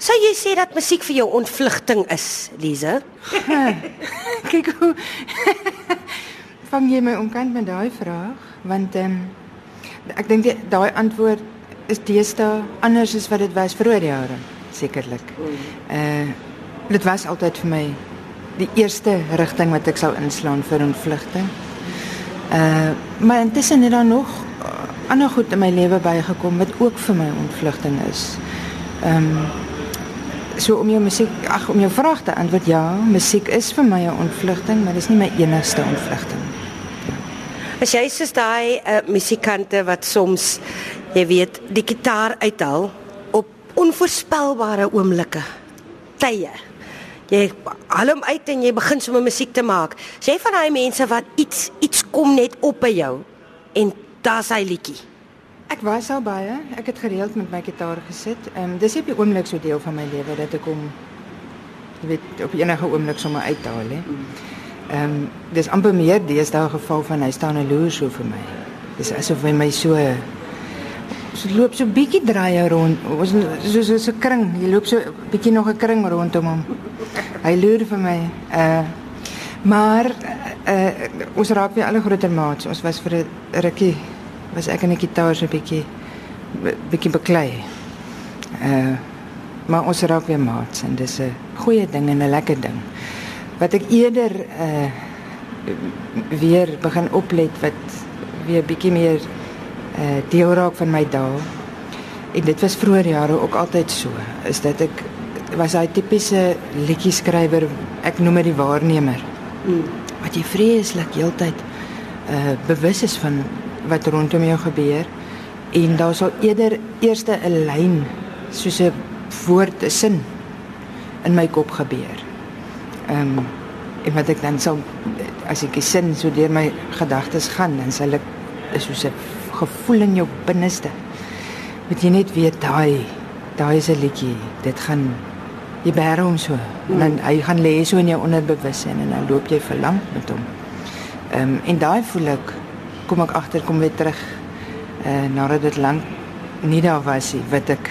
Sou jy sê dat musiek vir jou ontvlugting is, Lize? Kyk hoe vang jy my omkant met daai vraag, want ehm um, ek dink daai antwoord is deesdae anders as wat dit was vroeër jare, sekerlik. Uh dit was altyd vir my die eerste rigting wat ek sou inslaan vir ontvlugting. Uh maar intussen het daar nog uh, ander goed in my lewe bygekom wat ook vir my ontvlugting is. Ehm um, so om jou musiek ag om jou vraag te antwoord ja, musiek is vir my 'n ontvlugting, maar dis nie my enigste ontvlugting. As jy soos daai uh, musikante wat soms jy weet die gitaar uithaal op onvoorspelbare oomblikke. Tye. Jy haal hom uit en jy begin sommer musiek te maak. Sê van daai mense wat iets iets kom net op by jou en daar's hy liedjie. Ek was al baie. Ek het gereeld met my gitaar gesit. Ehm um, dis op die oomblik deel van my lewe dat ek hom jy weet op enige oomblik sommer uithaal hè. Ehm um, dis amper meer deesdae geval van hy staan 'n loer so vir my. Dis asof hy my so so loop so bietjie draai rond. Ons so so 'n kring. Jy loop so bietjie nog 'n kring rondom hom. Hy loer vir my. Uh maar uh ons raak weer alle groter maats. Ons was vir 'n rukkie was ek en die gitaar so 'n bietjie bietjie beklei. Uh maar ons raak weer maats en dis 'n goeie ding en 'n lekker ding. Wat ek eerder uh weer begin oplet wat weer bietjie meer uh deel raak van my dae. En dit was vroeër jare ook altyd so, is dat ek was hy tipiese liedjie skrywer, ek noem dit die waarnemer. Mm. Wat jy vreeslik heeltyd uh bewus is van wat rondom jou gebeur en daar sal eerder eerste 'n lyn soos 'n woord, 'n sin in my kop gebeur. Ehm um, en wat ek dan sal as ek die sin so deur my gedagtes gaan, dan sal ek is soos 'n gevoel in jou binneste. Wat jy net weet daai daai is 'n liedjie. Dit gaan jy bære hom so. En dan hy gaan lê so in jou onderbewussyn en dan loop jy verlang met hom. Ehm um, en daai voel ek kom ek agter kom weer terug eh nadat dit lank nie daar was nie, wat ek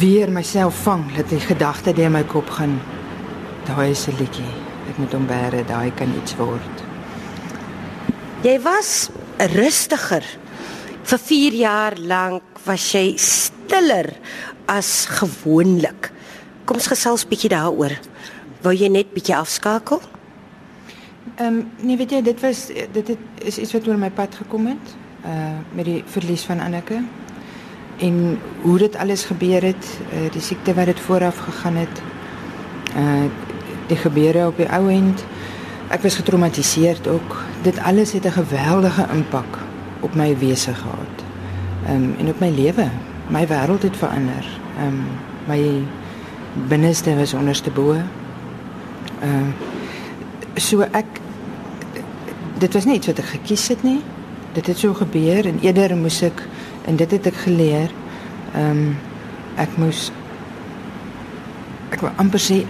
weer myself vang dat die gedagte deur my kop gaan. Daai is 'n liedjie. Ek moet hom bære, daai kan iets word. Jy was rustiger. Vir 4 jaar lank was jy stiller as gewoonlik. Kom ons gesels bietjie daaroor. Wou jy net bietjie afskakel? Ehm um, nee, weet jy, dit was dit het, is iets wat oor my pad gekom het. Uh met die verlies van Anneke en hoe dit alles gebeur het, uh, die siekte wat dit vooraf gegaan het. Uh die gebeure op die ou end. Ek was getraumatiseerd ook. Dit alles het 'n geweldige impak op my wese gehad. Ehm um, en op my lewe. My wêreld het verander. Ehm um, my binneste was onderste bo. Ehm uh, so ek dit was nie iets wat ek gekies het nie. Dit het so gebeur en eerder moes ek en dit het ek geleer. Ehm um, ek moes ek wil amper sê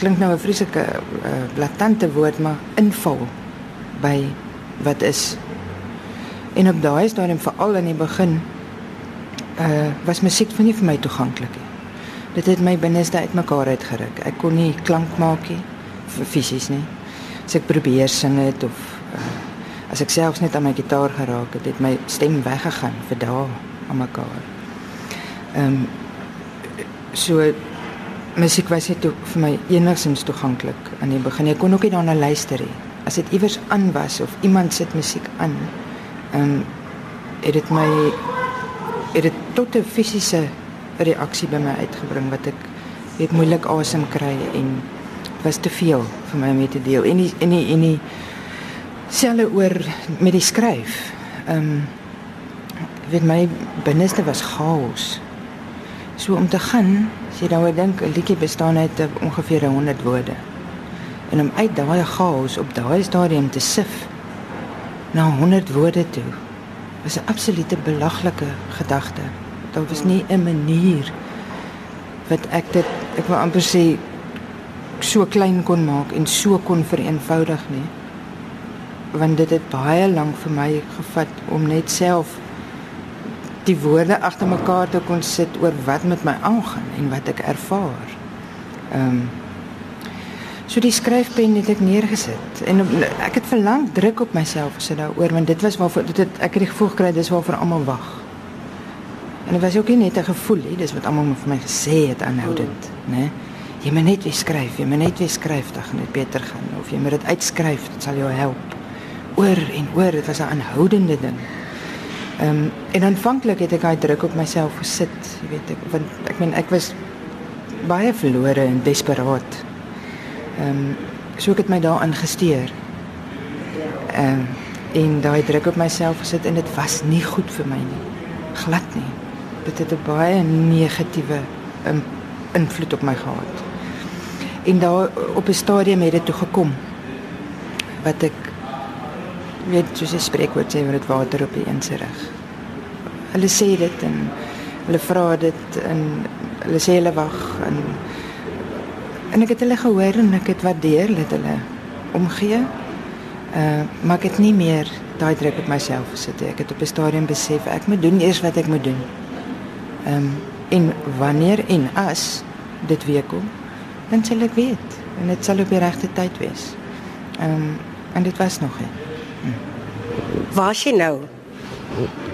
klink nou 'n vreeslike uh, blaatante woord maar inval by wat is. En op daai stadium veral in die begin uh was musiek vir nie vir my toeganklik nie. Dit het my binneste uitmekaar uitgeruk. Ek kon nie klank maak nie fisies nie. As ek probeer sing het of uh, as ek selfs net aan my gitaar geraak het, het my stem weggegaan vir dae aan mekaar. Ehm um, so musiek was toe vir my enigstens toeganklik aan die begin. Ek kon ook nie daarna luister nie. As dit iewers aan was of iemand sit musiek aan, ehm um, het dit my het dit tot 'n fisiese reaksie by my uitgebring wat ek het moeilik asem kry en was te veel vir my om mee te deel. En die en die en die selfe oor met die skryf. Ehm um, weet my binneste was chaos. So om te gaan, as jy daaroor dink, 'n liedjie bestaan uit ongeveer 100 woorde. En om uit daai chaos op daai stadium te sif na 100 woorde toe, was 'n absolute belaglike gedagte. Daar was nie 'n manier wat ek dit ek wil amper sê so klein kon maak en so kon vereenvoudig nie. Want dit het baie lank vir my gevat om net self die woorde agter mekaar te kon sit oor wat met my aangaan en wat ek ervaar. Ehm um, So die skryfpen het ek neergesit en ek het verlang druk op myself gesit daaroor want dit was waarvoor dit het, ek het die gevoel gekry dis waarvoor almal wag. En dit was ook nie net 'n gevoel nie, dis wat almal vir my gesê het aanhoudend, né? Nee? Jy moet net weer skryf, jy moet net weer skryf, dan gaan dit beter gaan of jy moet dit uitskryf, dit sal jou help. Oor en oor, dit was 'n aanhoudende ding. Ehm um, en aanvanklik het ek daai druk op myself gesit, jy weet ek want ek meen ek was baie verlore en desperaat Ehm um, so ek het my daarin gesteer. Ehm um, en daai druk op myself gesit en dit was nie goed vir my nie. Glad nie. Dit het 'n baie negatiewe um, invloed op my gehad. En daar op 'n stadium het dit toe gekom wat ek weet soos 'n spreekwoord sê wat dit water op die een se rug. Hulle sê dit en hulle vra dit en hulle sê hulle wag en En ek het hulle gehoor en ek het waardeer dat hulle omgee. Uh maar ek het nie meer daai druk op myself gesit nie. Ek het op 'n stadium besef ek moet doen eers wat ek moet doen. Ehm um, en wanneer en as dit weer kom, dan sal ek weet en dit sal op die regte tyd wees. Ehm um, en dit was nog hè. Hm. Waar is jy nou?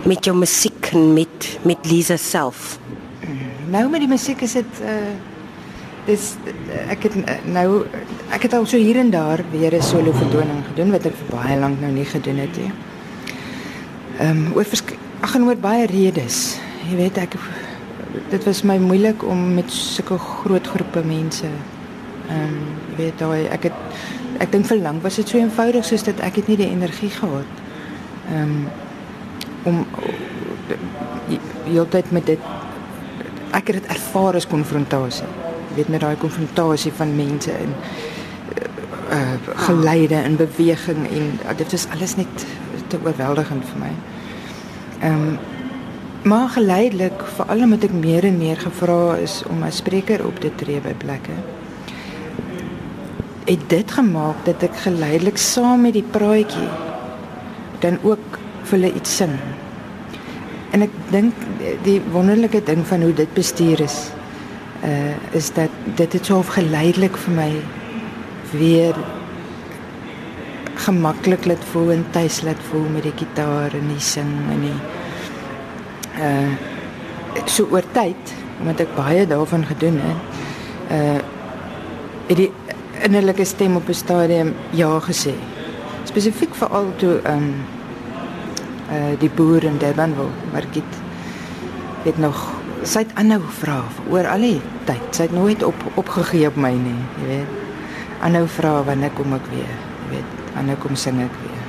Met jou musiek en met met Lisa self. Nou met die musiek is dit uh dis ek het nou ek het al so hier en daar weer 'n solo vertoning gedoen wat ek vir baie lank nou nie gedoen het nie. Ehm um, oor ag en oor baie redes. Jy weet ek dit was my moeilik om met sulke groot groepe mense ehm um, weet daai ek het ek dink vir lank was dit so eenvoudig soos dit ek het nie die energie gehad ehm um, om heeltyd met dit ek het dit ervaar as konfrontasie weet met daai konfrontasie van mense en uh geleide en beweging en uh, dit is alles net te oorweldigend vir my. Ehm um, maar geleidelik veral omdat ek meer en meer gevra is om as spreker op te tree by plekke. Het dit gemaak dat ek geleidelik saam met die praatjie dan ook vir hulle iets sing. En ek dink die wonderlike ding van hoe dit bestuur is uh, is dat dit het so geleidelik vir my weer gemaklik laat voel en tuis laat voel met die gitaar en die sing en die uh so oor tyd omdat ek baie daarvan gedoen het uh die innerlike stem op 'n stadium ja gesê spesifiek veral toe um uh die boer in Durban wil Margit het nog sy het aanhou vra oor al die tyd. Sy het nooit op opgegee op my nie, jy weet. Aanhou vra wanneer kom ek weer, jy weet. Aanhou kom sing ek weer.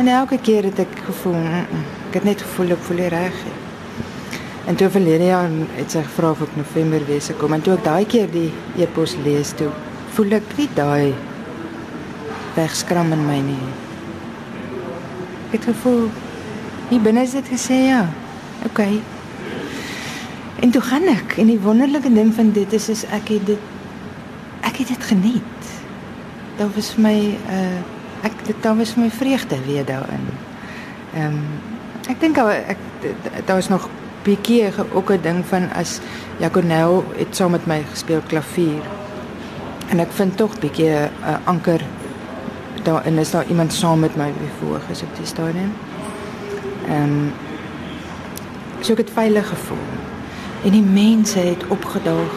En elke keer het ek gevoel, mm -mm, ek het net gevoel ek voel reg. En toe verlede jaar het sy gevra of ek November sou kom en toe ek daai keer die e-pos lees toe, voel ek nie daai wegskram in my nie. Ek het gevoel hier binne is dit gesê ja. Okay. En toe gaan ek en die wonderlike ding van dit is is ek het dit ek het dit geniet. Daar was my uh ek dit daar was my vreugde weer daarin. Ehm um, ek dink ek daar was nog bietjie ook 'n ding van as Jaconel het saam met my gespeel klavier. En ek vind tog bietjie 'n uh, anker daarin is daar iemand saam met my voor gesit op die stadium. Ehm um, so ek het veilig gevoel en die mense het opgedaag.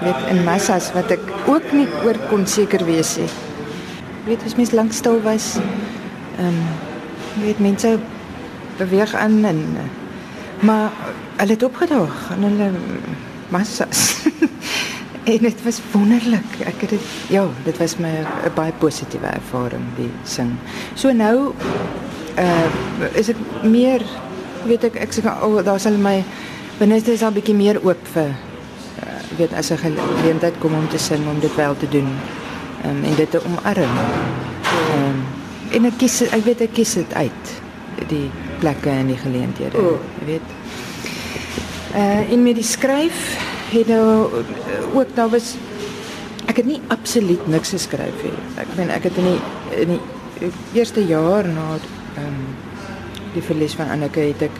Weet in massas wat ek ook nie oor kon seker wees nie. Weet as mens lank stil was, ehm um, weet mense beweeg aan en maar hulle het opgedaag en hulle massas. en dit was wonderlik. Ek het dit ja, dit was my 'n baie positiewe ervaring die sing. So nou uh is dit meer weet ek ek sê oh, daar sal my binneste is al bietjie meer oop vir uh, weet as 'n geleentheid kom om te sing om dit wel te doen um, en dit te omarm. Um, en ek kies ek weet ek kies dit uit die plekke en die geleenthede, oh. weet. Uh in met die skryf het nou uh, ook daar was ek het nie absoluut niks geskryf nie. Ek meen ek het in die in die eerste jaar na ehm um, die verlies van Anneke het ek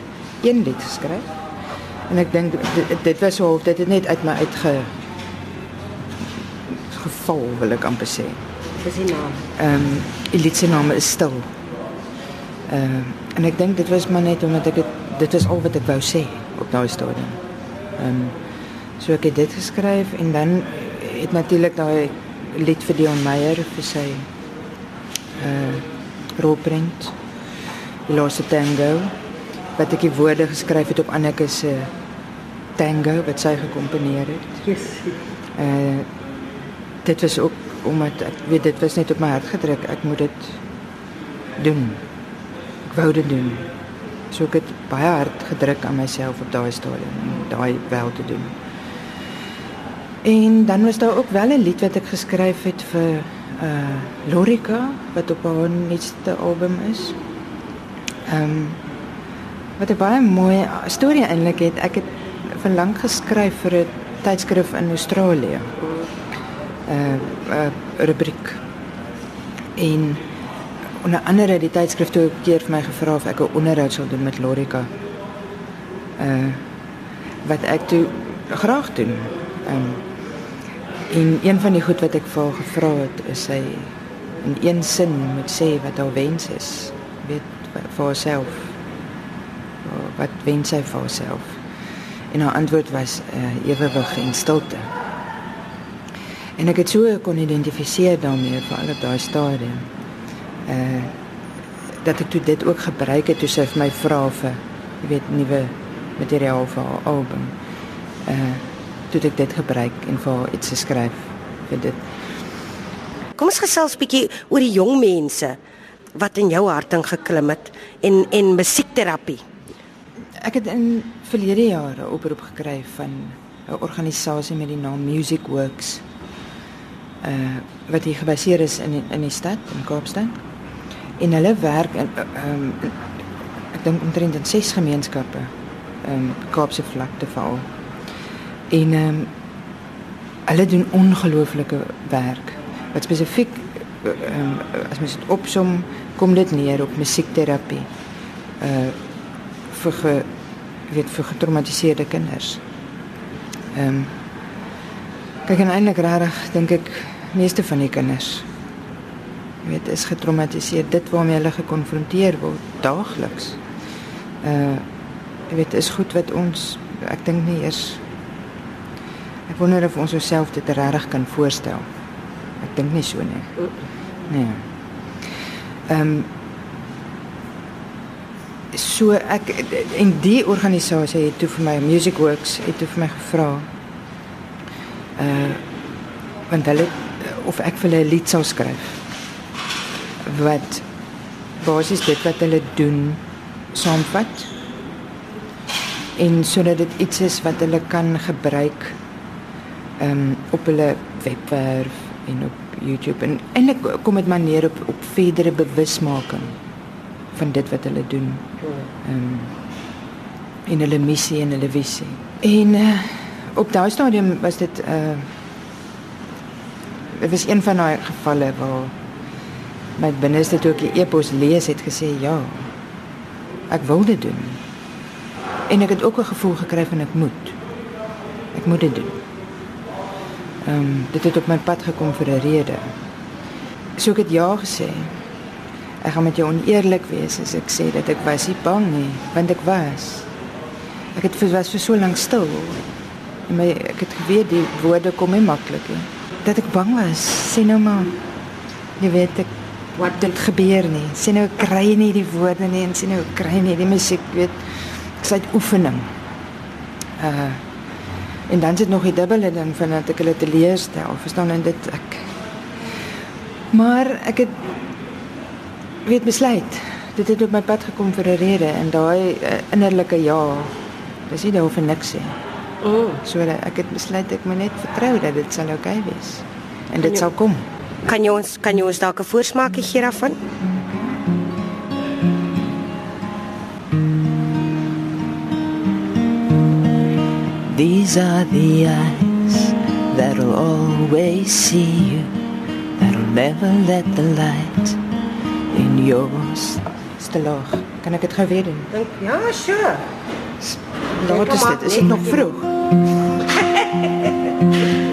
een lied geskryf. En ek dink dit, dit was so of dit het net uit my uitge geval wil ek amper sê. Dis die naam. Ehm um, die lied se naam is Stil. Ehm uh, en ek dink dit was maar net omdat ek het, dit is al wat ek wou sê op daai stadium. Ehm um, so ek het dit geskryf en dan het natuurlik daai lied vir Dion Meyer vir sy uh rolprent die laaste tango wat ek die woorde geskryf het op Anneke se tango wat sy gekomponeer het. Yes. Uh dit was ook omdat ek weet dit was net op my hart gedruk. Ek moet dit doen. Ek wou dit doen. So ek het baie hard gedruk aan myself op daai stadium om daai wel te doen. En dan was daar ook wel 'n lied wat ek geskryf het vir uh Lorika wat op haar nuutste album is. Ehm um, wat 'n baie mooi storie eintlik het. Ek het vir lank geskryf vir 'n tydskrif in Australië. Uh uh rubriek. En onder andere die tydskrif toe 'n keer vir my gevra of ek 'n onderhoud sou doen met Lorika. Uh wat ek toe graag doen. Um, En een van die goed wat ek vir haar gevra het is sy in een sin moet sê wat haar wens is. Weet vir haarself. Wat wens sy vir haarself? En haar antwoord was uh, ewewig en stilte. En ek het so kon identifiseer daarmee vir al daai stadium. Uh dat ek toe dit ook gebruik het toe sy vir my vra vir jy weet nuwe materiaal vir haar album. Uh toe ek dit gebruik en vir haar iets geskryf vir dit. Kom ons gesels bietjie oor die jong mense wat in jou hart ingeklim het en en musiekterapie. Ek het in verlede jare oproep gekry van 'n organisasie met die naam Music Works. Uh wat hier gebaseer is in in die stad in Kaapstad. En hulle werk in ehm um, ek dink omtrent in ses gemeenskappe in um, Kaapse vlakte veral. En ehm doen ongelooflike werk. Wat spesifiek ehm um, as mens dit opsom, kom dit neer op musiekterapie. Uh weet vir getraumatiseerde kinders. Ehm um, kyk en eintlik dink ek meeste van die kinders weet is getraumatiseer dit waarmee hulle gekonfronteer word daagliks. Uh jy weet is goed wat ons ek dink nie eers Ek wonder of ons osself dit regtig kan voorstel. Ek dink nie so nie. Nee. Ehm um, so ek en die organisasie het toe vir my Music Works het toe vir my gevra uh want hulle of ek vir hulle 'n lied sou skryf wat basies dit wat hulle doen saamvat en sodat dit iets is wat hulle kan gebruik um, op hulle webwerf en op YouTube en eintlik kom dit maar neer op op verdere bewusmaking van dit wat hulle doen. Ehm um, in hulle missie en hulle visie. En uh, op daai stadium was dit uh dit was een van daai gevalle waar my binneste toe ek die e-pos lees het gesê ja. Ek wou dit doen. En ek het ook 'n gevoel gekry van ek moet. Ek moet dit doen. Ehm um, dit het op my pad gekom vir 'n rede. So ek het ja gesê. Ek gaan met jou oneerlik wees as ek sê dat ek was nie bang nie, want ek was. Ek het vir was vir so lank stil. En my ek het geweet die woorde kom nie maklik nie. Dat ek bang was, sê nou maar. Jy weet ek wat dit gebeur nie. Sê nou kry nie die woorde nie en sê nou kry nie die musiek, weet. Ek sê oefening. Uh En dan sit nog die dubbele ding van dat ek hulle teleurstel. Verstaan en dit ek Maar ek het weet besluit. Dit het op my pad gekom vir 'n rede en daai uh, innerlike ja. Dis nie daaroor niks nie. O, oh. so ek het besluit ek moet net vertrou dat dit sal oukei okay wees. En dit sal kom. Kan jy ons kan jy ons dalk 'n voorsmaakie gee daarvan? These are the eyes that'll always see you, that'll never let the light in yours. Still off. Kan ek dit gou weer doen? Dink ja, sure. Laat is dit. Is dit nog vroeg?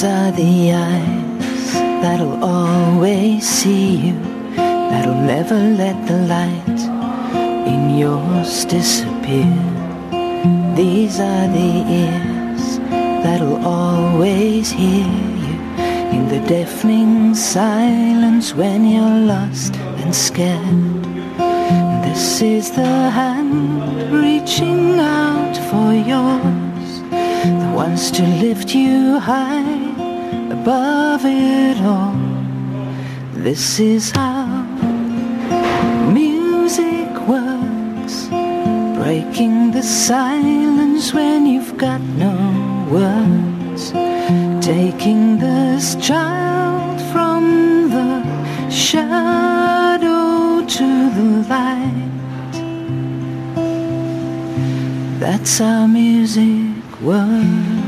These are the eyes that'll always see you, that'll never let the light in yours disappear. These are the ears that'll always hear you in the deafening silence when you're lost and scared. This is the hand reaching out for yours, that wants to lift you high above it all. This is how music works, breaking the silence when you've got no words, taking this child from the shadow to the light. That's how music works.